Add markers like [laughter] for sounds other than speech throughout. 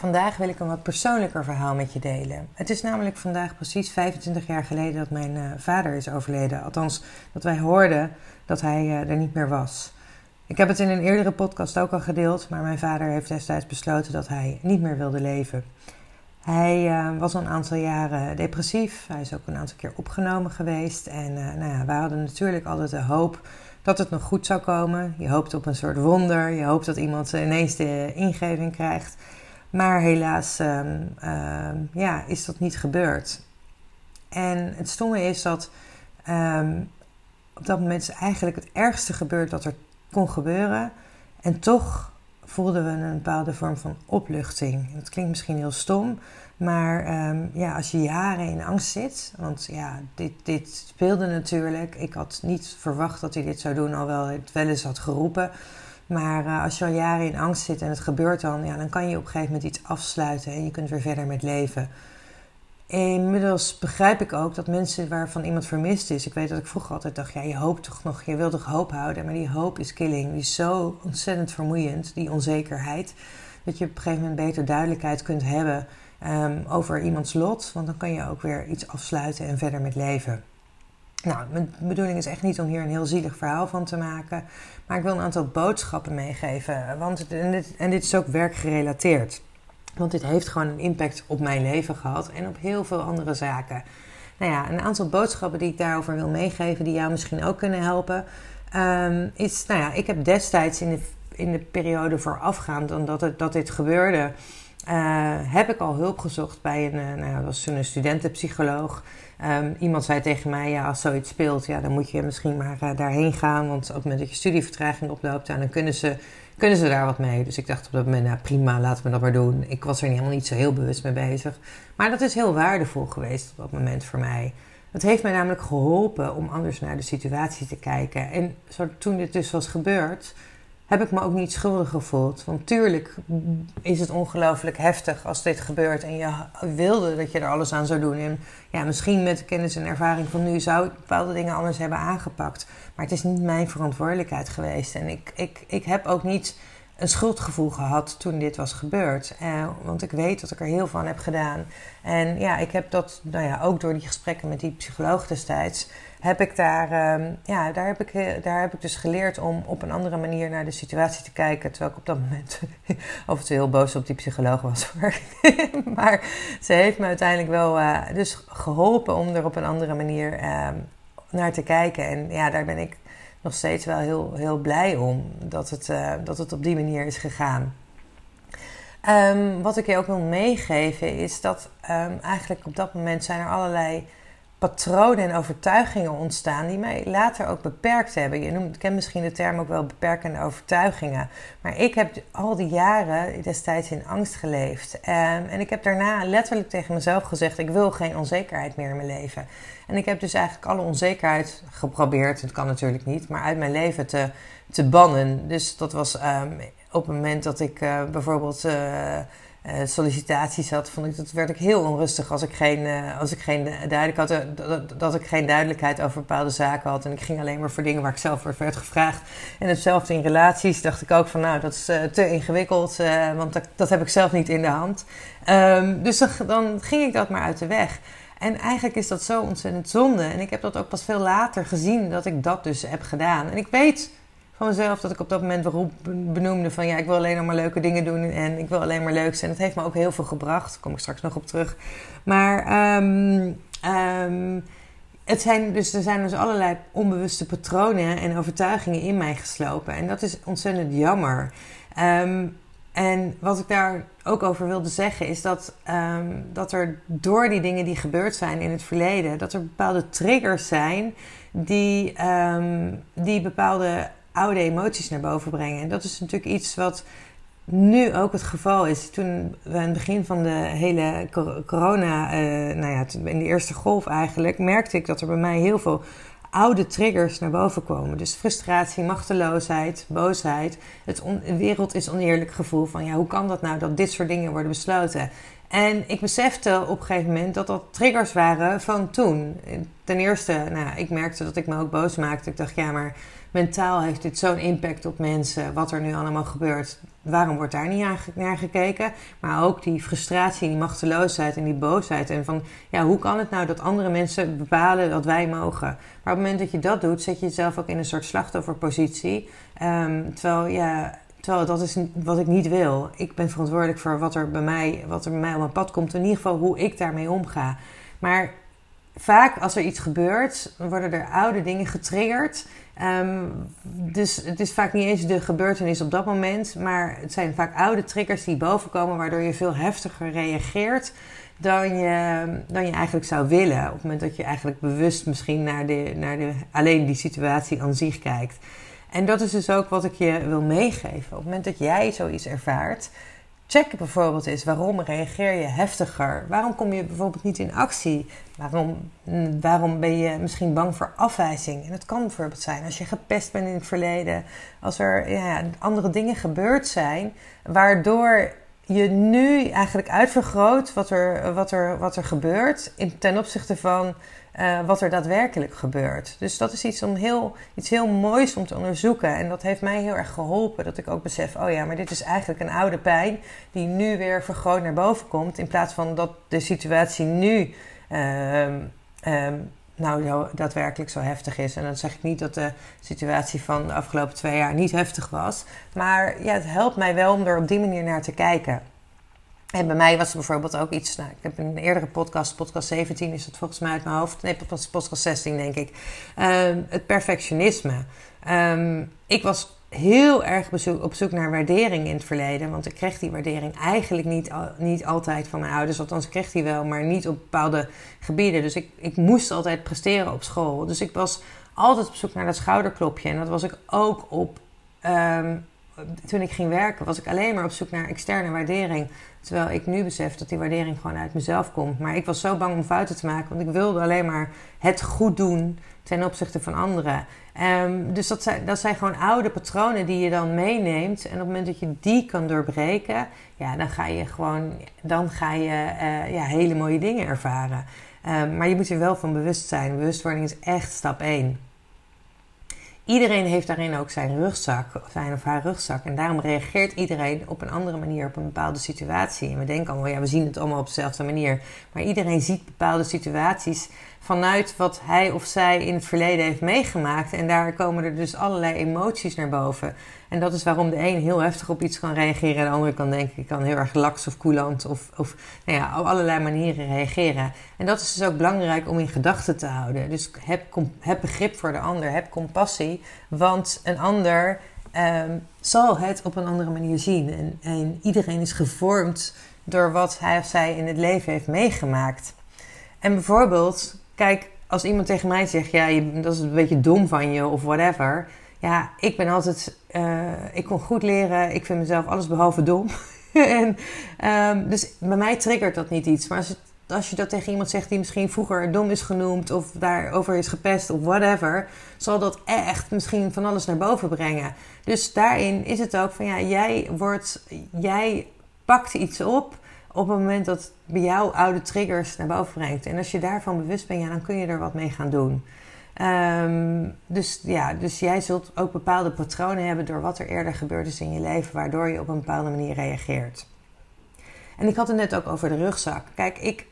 Vandaag wil ik een wat persoonlijker verhaal met je delen. Het is namelijk vandaag precies 25 jaar geleden dat mijn uh, vader is overleden. Althans, dat wij hoorden dat hij uh, er niet meer was. Ik heb het in een eerdere podcast ook al gedeeld, maar mijn vader heeft destijds besloten dat hij niet meer wilde leven. Hij uh, was al een aantal jaren depressief. Hij is ook een aantal keer opgenomen geweest. En nou ja, wij hadden natuurlijk altijd de hoop dat het nog goed zou komen. Je hoopt op een soort wonder. Je hoopt dat iemand ineens de ingeving krijgt. Maar helaas um, uh, ja, is dat niet gebeurd. En het stomme is dat um, op dat moment is eigenlijk het ergste gebeurd dat er kon gebeuren. En toch voelden we een bepaalde vorm van opluchting. Dat klinkt misschien heel stom, maar ja, als je jaren in angst zit, want ja, dit, dit speelde natuurlijk. Ik had niet verwacht dat hij dit zou doen, alhoewel hij het wel eens had geroepen. Maar uh, als je al jaren in angst zit en het gebeurt dan, ja, dan kan je op een gegeven moment iets afsluiten en je kunt weer verder met leven. Inmiddels begrijp ik ook dat mensen waarvan iemand vermist is. Ik weet dat ik vroeger altijd dacht: ja, je hoopt toch nog, je wilt toch hoop houden. Maar die hoop is killing. Die is zo ontzettend vermoeiend, die onzekerheid. Dat je op een gegeven moment beter duidelijkheid kunt hebben um, over iemands lot. Want dan kan je ook weer iets afsluiten en verder met leven. Nou, mijn bedoeling is echt niet om hier een heel zielig verhaal van te maken. Maar ik wil een aantal boodschappen meegeven. Want, en, dit, en dit is ook werkgerelateerd. Want dit heeft gewoon een impact op mijn leven gehad en op heel veel andere zaken. Nou ja, een aantal boodschappen die ik daarover wil meegeven, die jou misschien ook kunnen helpen. Um, is, nou ja, ik heb destijds in de, in de periode voorafgaand aan dat, het, dat dit gebeurde, uh, heb ik al hulp gezocht bij een, uh, nou, dat was een studentenpsycholoog. Um, iemand zei tegen mij, ja, als zoiets speelt, ja, dan moet je misschien maar uh, daarheen gaan. Want op het moment dat je studievertraging oploopt, dan kunnen ze, kunnen ze daar wat mee. Dus ik dacht op dat moment, nou prima, laten we dat maar doen. Ik was er helemaal niet zo heel bewust mee bezig. Maar dat is heel waardevol geweest op dat moment voor mij. Het heeft mij namelijk geholpen om anders naar de situatie te kijken. En zo, toen dit dus was gebeurd, heb ik me ook niet schuldig gevoeld. Want tuurlijk is het ongelooflijk heftig als dit gebeurt en je wilde dat je er alles aan zou doen. En ja, misschien met de kennis en ervaring van nu zou ik bepaalde dingen anders hebben aangepakt. Maar het is niet mijn verantwoordelijkheid geweest. En ik, ik, ik heb ook niet een schuldgevoel gehad toen dit was gebeurd. Eh, want ik weet dat ik er heel van heb gedaan. En ja, ik heb dat, nou ja, ook door die gesprekken met die psycholoog destijds heb ik daar, um, ja, daar, heb ik, daar heb ik dus geleerd om op een andere manier naar de situatie te kijken. Terwijl ik op dat moment [laughs] en toe heel boos op die psycholoog was. [laughs] maar ze heeft me uiteindelijk wel uh, dus geholpen om er op een andere manier uh, naar te kijken. En ja, daar ben ik nog steeds wel heel, heel blij om dat het, uh, dat het op die manier is gegaan. Um, wat ik je ook wil meegeven is dat um, eigenlijk op dat moment zijn er allerlei patronen en overtuigingen ontstaan die mij later ook beperkt hebben. Je noemt, kent misschien de term ook wel beperkende overtuigingen. Maar ik heb al die jaren destijds in angst geleefd. Um, en ik heb daarna letterlijk tegen mezelf gezegd: ik wil geen onzekerheid meer in mijn leven. En ik heb dus eigenlijk alle onzekerheid geprobeerd, het kan natuurlijk niet, maar uit mijn leven te, te bannen. Dus dat was um, op het moment dat ik uh, bijvoorbeeld. Uh, uh, sollicitaties had, vond ik, dat werd ik heel onrustig als ik geen, uh, als ik geen duidelijk had, uh, dat, ik geen duidelijkheid over bepaalde zaken had. En ik ging alleen maar voor dingen waar ik zelf voor werd gevraagd. En hetzelfde in relaties dacht ik ook van, nou, dat is te ingewikkeld, want dat, heb ik zelf niet in de hand. Um, dus dan, dan ging ik dat maar uit de weg. En eigenlijk is dat zo ontzettend zonde. En ik heb dat ook pas veel later gezien dat ik dat dus heb gedaan. En ik weet van mezelf dat ik op dat moment beroep benoemde van ja, ik wil alleen maar leuke dingen doen en ik wil alleen maar leuk zijn. Dat heeft me ook heel veel gebracht. Daar kom ik straks nog op terug. Maar um, um, het zijn dus, er zijn dus allerlei onbewuste patronen en overtuigingen in mij geslopen. En dat is ontzettend jammer. Um, En wat ik daar ook over wilde zeggen is dat, ehm, dat er door die dingen die gebeurd zijn in het verleden, dat er bepaalde triggers zijn die, die bepaalde oude emoties naar boven brengen. En dat is natuurlijk iets wat nu ook het geval is. Toen we aan het begin van de hele corona, uh, nou ja, in de eerste golf eigenlijk, merkte ik dat er bij mij heel veel oude triggers naar boven komen. Dus frustratie, machteloosheid, boosheid. Het wereld is oneerlijk gevoel van ja, hoe kan dat nou dat dit soort dingen worden besloten? En ik besefte op een gegeven moment dat dat triggers waren van toen. Ten eerste, nou, ik merkte dat ik me ook boos maakte. Ik dacht, ja, maar mentaal heeft dit zo'n impact op mensen, wat er nu allemaal gebeurt. Waarom wordt daar niet naar gekeken? Maar ook die frustratie, die machteloosheid en die boosheid. En van, ja, hoe kan het nou dat andere mensen bepalen dat wij mogen? Maar op het moment dat je dat doet, zet je jezelf ook in een soort slachtofferpositie. Um, terwijl, ja, terwijl dat is wat ik niet wil. Ik ben verantwoordelijk voor wat er bij mij, wat er bij mij op mijn pad komt. In ieder geval hoe ik daarmee omga. Maar vaak als er iets gebeurt, worden er oude dingen getriggerd. Um, dus het is vaak niet eens de gebeurtenis op dat moment, maar het zijn vaak oude triggers die bovenkomen, waardoor je veel heftiger reageert dan je, dan je eigenlijk zou willen. Op het moment dat je eigenlijk bewust misschien naar, de, naar de, alleen die situatie aan zich kijkt. En dat is dus ook wat ik je wil meegeven. Op het moment dat jij zoiets ervaart, Check bijvoorbeeld eens waarom reageer je heftiger? Waarom kom je bijvoorbeeld niet in actie? Waarom, waarom ben je misschien bang voor afwijzing? En het kan bijvoorbeeld zijn als je gepest bent in het verleden, als er ja, andere dingen gebeurd zijn, waardoor je nu eigenlijk uitvergroot wat er, wat er, wat er gebeurt in, ten opzichte van uh, wat er daadwerkelijk gebeurt. Dus dat is iets, om heel, iets heel moois om te onderzoeken. En dat heeft mij heel erg geholpen. Dat ik ook besef, oh ja, maar dit is eigenlijk een oude pijn die nu weer vergroot naar boven komt. In plaats van dat de situatie nu uh, um, nou daadwerkelijk zo heftig is. En dan zeg ik niet dat de situatie van de afgelopen twee jaar niet heftig was. Maar ja, het helpt mij wel om er op die manier naar te kijken. En bij mij was er bijvoorbeeld ook iets. Nou, ik heb een eerdere podcast, podcast 17 is het volgens mij uit mijn hoofd. Nee, podcast 16 denk ik. Um, het perfectionisme. Um, ik was heel erg op zoek naar waardering in het verleden. Want ik kreeg die waardering eigenlijk niet, niet altijd van mijn ouders. Althans, ik kreeg die wel, maar niet op bepaalde gebieden. Dus ik, ik moest altijd presteren op school. Dus ik was altijd op zoek naar dat schouderklopje. En dat was ik ook op. Um, toen ik ging werken, was ik alleen maar op zoek naar externe waardering. Terwijl ik nu besef dat die waardering gewoon uit mezelf komt. Maar ik was zo bang om fouten te maken, want ik wilde alleen maar het goed doen ten opzichte van anderen. Um, dus dat zijn, dat zijn gewoon oude patronen die je dan meeneemt. En op het moment dat je die kan doorbreken, ja, dan ga je gewoon dan ga je, uh, ja, hele mooie dingen ervaren. Um, maar je moet er wel van bewust zijn. Bewustwording is echt stap 1. Iedereen heeft daarin ook zijn rugzak, zijn of haar rugzak. En daarom reageert iedereen op een andere manier op een bepaalde situatie. En we denken allemaal, ja, we zien het allemaal op dezelfde manier. Maar iedereen ziet bepaalde situaties vanuit wat hij of zij in het verleden heeft meegemaakt. En daar komen er dus allerlei emoties naar boven. En dat is waarom de een heel heftig op iets kan reageren en de andere kan denken, ik kan heel erg laks of koelant of, of nou ja, op allerlei manieren reageren. En dat is dus ook belangrijk om in gedachten te houden. Dus heb, heb begrip voor de ander, heb compassie, want een ander um, zal het op een andere manier zien. En, en iedereen is gevormd door wat hij of zij in het leven heeft meegemaakt. En bijvoorbeeld, kijk, als iemand tegen mij zegt, ja, dat is een beetje dom van je of whatever. Ja, ik ben altijd, uh, ik kon goed leren. Ik vind mezelf alles behalve dom. [laughs] en, um, dus bij mij triggert dat niet iets. Maar als, als je dat tegen iemand zegt die misschien vroeger dom is genoemd of daarover is gepest of whatever, zal dat echt misschien van alles naar boven brengen. Dus daarin is het ook van ja, jij wordt, jij pakt iets op op het moment dat bij jou oude triggers naar boven brengt. En als je daarvan bewust bent, ja, dan kun je er wat mee gaan doen. Um, dus ja, dus jij zult ook bepaalde patronen hebben door wat er eerder gebeurd is in je leven, waardoor je op een bepaalde manier reageert. En ik had het net ook over de rugzak. Kijk, ik,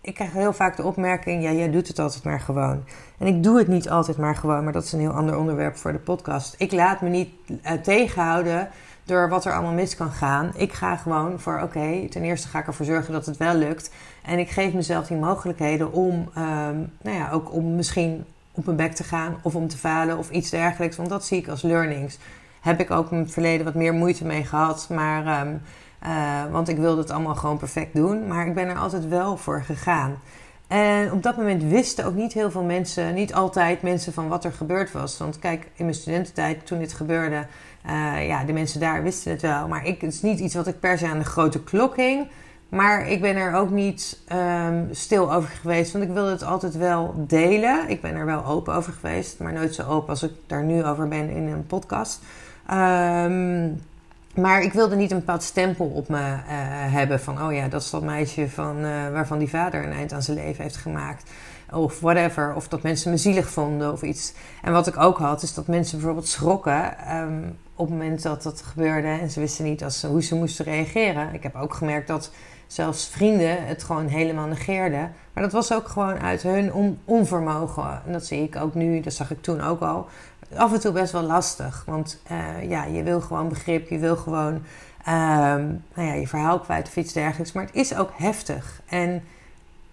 ik krijg heel vaak de opmerking: ja, jij doet het altijd maar gewoon. En ik doe het niet altijd maar gewoon, maar dat is een heel ander onderwerp voor de podcast. Ik laat me niet uh, tegenhouden door wat er allemaal mis kan gaan. Ik ga gewoon voor, oké, ten eerste ga ik ervoor zorgen dat het wel lukt. En ik geef mezelf die mogelijkheden om, um, nou ja, ook om misschien op mijn bek te gaan of om te falen of iets dergelijks. Want dat zie ik als learnings. heb ik ook in het verleden wat meer moeite mee gehad. Maar, ehm, eh, want ik wilde het allemaal gewoon perfect doen. Maar ik ben er altijd wel voor gegaan. En op dat moment wisten ook niet heel veel mensen, niet altijd mensen van wat er gebeurd was. Want kijk, in mijn studententijd, toen dit gebeurde, uh, ja, de mensen daar wisten het wel. Maar ik, het is niet iets wat ik per se aan de grote klok hing. Maar ik ben er ook niet um, stil over geweest, want ik wilde het altijd wel delen. Ik ben er wel open over geweest, maar nooit zo open als ik daar nu over ben in een podcast. Um, maar ik wilde niet een bepaald stempel op me uh, hebben van, oh ja, dat is dat meisje van, uh, waarvan die vader een eind aan zijn leven heeft gemaakt. Of whatever. Of dat mensen me zielig vonden of iets. En wat ik ook had, is dat mensen bijvoorbeeld schrokken um, op het moment dat dat gebeurde. En ze wisten niet als, hoe ze moesten reageren. Ik heb ook gemerkt dat zelfs vrienden het gewoon helemaal negeerden. Maar dat was ook gewoon uit hun on onvermogen. En dat zie ik ook nu, dat zag ik toen ook al. Af en toe best wel lastig. Want uh, ja, je wil gewoon begrip, je wil gewoon um, nou ja, je verhaal kwijt of iets dergelijks. Maar het is ook heftig. En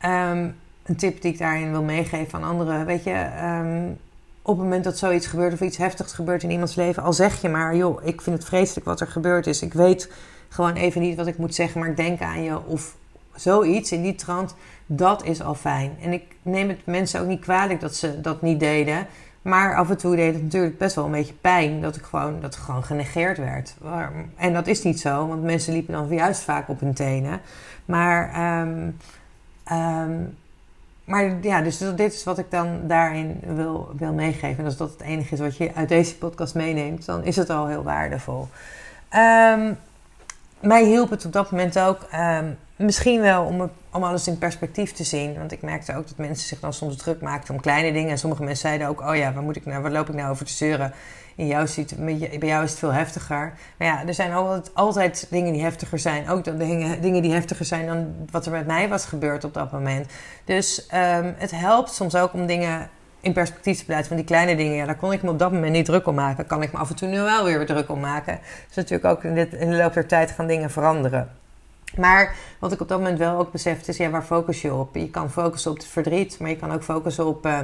um, een tip die ik daarin wil meegeven aan anderen. Weet je, um, op het moment dat zoiets gebeurt of iets heftigs gebeurt in iemands leven, al zeg je maar, joh, ik vind het vreselijk wat er gebeurd is. Ik weet gewoon even niet wat ik moet zeggen, maar ik denk aan je of zoiets in die trant, dat is al fijn. En ik neem het mensen ook niet kwalijk dat ze dat niet deden. Maar af en toe deed het natuurlijk best wel een beetje pijn dat ik gewoon, dat gewoon genegeerd werd. En dat is niet zo, want mensen liepen dan juist vaak op hun tenen. Maar, um, maar ja, dus dit is wat ik dan daarin wil, wil meegeven. En als dat het enige is wat je uit deze podcast meeneemt, dan is het al heel waardevol. Um, mij hielp het op dat moment ook um, misschien wel om, om alles in perspectief te zien. Want ik merkte ook dat mensen zich dan soms druk maakten om kleine dingen. En sommige mensen zeiden ook: Oh ja, waar, moet ik nou, waar loop ik nou over te zeuren? In jouw bij jou is het veel heftiger. Maar ja, er zijn altijd, altijd dingen die heftiger zijn. Ook dan dingen, dingen die heftiger zijn dan wat er met mij was gebeurd op dat moment. Dus um, het helpt soms ook om dingen in perspectief te plaatsen. Van die kleine dingen, ja, daar kon ik me op dat moment niet druk om maken. Kan ik me af en toe nu wel weer druk om maken. Dus natuurlijk ook in, dit, in de loop der tijd gaan dingen veranderen. Maar wat ik op dat moment wel ook besefte is, ja, waar focus je op? Je kan focussen op het verdriet, maar je kan ook focussen op... Uh,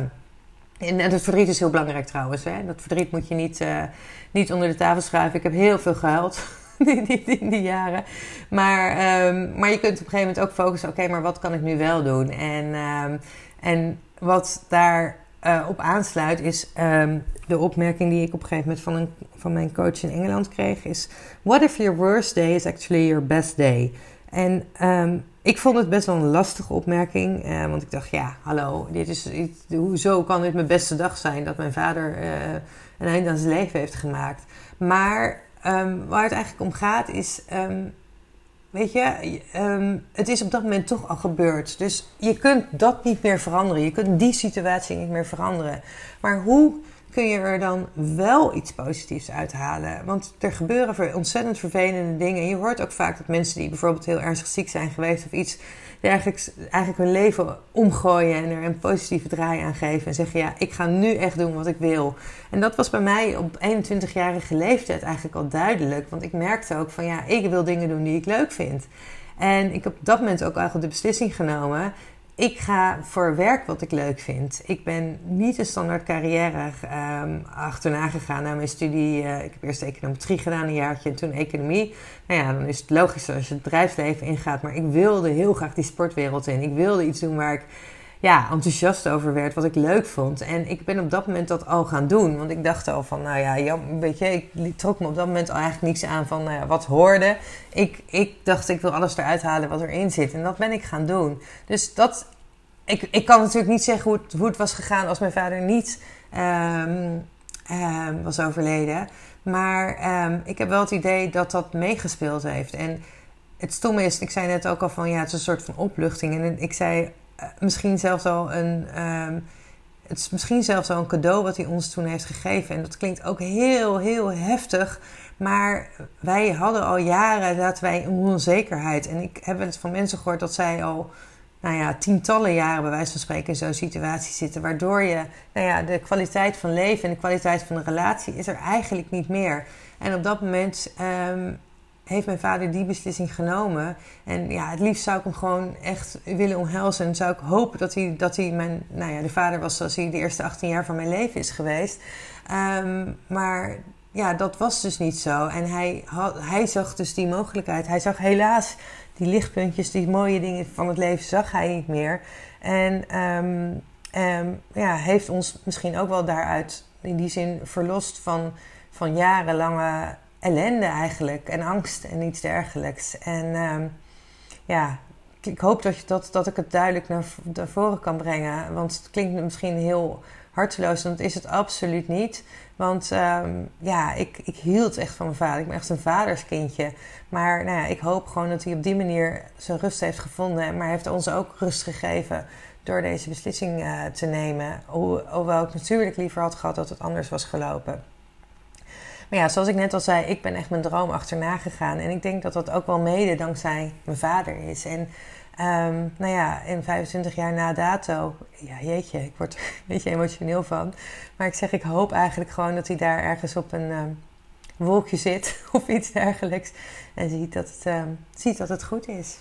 en het verdriet is heel belangrijk trouwens. Hè? Dat verdriet moet je niet, uh, niet onder de tafel schuiven. Ik heb heel veel gehuild [laughs] in die, die, die jaren. Maar, um, maar je kunt op een gegeven moment ook focussen... oké, maar wat kan ik nu wel doen? En, um, en wat daar uh, op aansluit is um, de opmerking die ik op een gegeven moment van, een, van mijn coach in Engeland kreeg: is What if your worst day is actually your best day? En um, ik vond het best wel een lastige opmerking, uh, want ik dacht: ja, hallo, dit is, dit, hoezo kan dit mijn beste dag zijn dat mijn vader uh, een eind aan zijn leven heeft gemaakt? Maar um, waar het eigenlijk om gaat is Weet je, um, het is op dat moment toch al gebeurd. Dus je kunt dat niet meer veranderen. Je kunt die situatie niet meer veranderen. Maar hoe kun je er dan wel iets positiefs uithalen? Want er gebeuren ontzettend vervelende dingen. En je hoort ook vaak dat mensen die bijvoorbeeld heel ernstig ziek zijn geweest of iets eigenlijk, eigenlijk hun leven omgooien en er een positieve draai aan geven. En zeggen: Ja, ik ga nu echt doen wat ik wil. En dat was bij mij op 21-jarige leeftijd eigenlijk al duidelijk. Want ik merkte ook van ja, ik wil dingen doen die ik leuk vind. En ik heb op dat moment ook eigenlijk de beslissing genomen ik ga voor werk wat ik leuk vind. Ik ben niet een standaard carrière um, achterna gegaan naar mijn studie. Uh, ik heb eerst econometrie gedaan een jaartje en toen economie. Nou ja, dan is het logisch als je het bedrijfsleven ingaat. Maar ik wilde heel graag die sportwereld in. Ik wilde iets doen waar ik ja, enthousiast over werd, wat ik leuk vond. En ik ben op dat moment dat al gaan doen. Want ik dacht al van, nou ja, weet je, ik trok me op dat moment al eigenlijk niets aan van nou ja, wat hoorde. Ik, ik dacht, ik wil alles eruit halen wat erin zit. En dat ben ik gaan doen. Dus dat, ik, ik kan natuurlijk niet zeggen hoe het, hoe het was gegaan als mijn vader niet um, um, was overleden. Maar um, ik heb wel het idee dat dat meegespeeld heeft. En het stomme is, ik zei net ook al van ja, het is een soort van opluchting. En ik zei misschien zelfs al een. het is misschien zelfs al een cadeau wat hij ons toen heeft gegeven. En dat klinkt ook heel, heel heftig. Maar wij hadden al jaren dat wij een onzekerheid. En ik heb het van mensen gehoord dat zij al nou ja, tientallen jaren bij wijze van spreken in zo'n situatie zitten. Waardoor je, nou ja, de kwaliteit van leven en de kwaliteit van de relatie is er eigenlijk niet meer. En op dat moment um, heeft mijn vader die beslissing genomen. En ja, het liefst zou ik hem gewoon echt willen omhelzen. En zou ik hopen dat hij, dat hij mijn, nou ja, de vader was zoals hij de eerste 18 jaar van mijn leven is geweest. Um, maar ja, dat was dus niet zo. En hij, hij zag dus die mogelijkheid. Hij zag helaas die lichtpuntjes, die mooie dingen van het leven, zag hij niet meer. En um, um, ja, heeft ons misschien ook wel daaruit in die zin verlost van, van jarenlange ellende eigenlijk. En angst en iets dergelijks. En um, ja, ik hoop dat, je, dat, dat ik het duidelijk naar, naar voren kan brengen. Want het klinkt misschien heel harteloos, want dat is het absoluut niet. Want um, ja, ik, ik hield echt van mijn vader. Ik ben echt een vaderskindje. Maar nou ja, ik hoop gewoon dat hij op die manier zijn rust heeft gevonden. Maar hij heeft ons ook rust gegeven door deze beslissing uh, te nemen. Ho hoewel ik natuurlijk liever had gehad dat het anders was gelopen. Maar ja, zoals ik net al zei, ik ben echt mijn droom achterna gegaan. En ik denk dat dat ook wel mede dankzij mijn vader is. En um, nou ja, in 25 jaar na dato, ja jeetje, ik word er [laughs] een beetje emotioneel van. Maar ik zeg, ik hoop eigenlijk gewoon dat hij daar ergens op een um, wolkje zit [laughs] of iets dergelijks. En ziet dat het, um, ziet dat het goed is.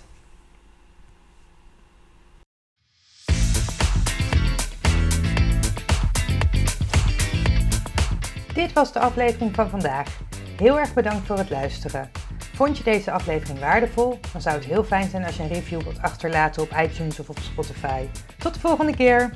Dit was de aflevering van vandaag. Heel erg bedankt voor het luisteren. Vond je deze aflevering waardevol? Dan zou het heel fijn zijn als je een review wilt achterlaten op iTunes of op Spotify. Tot de volgende keer!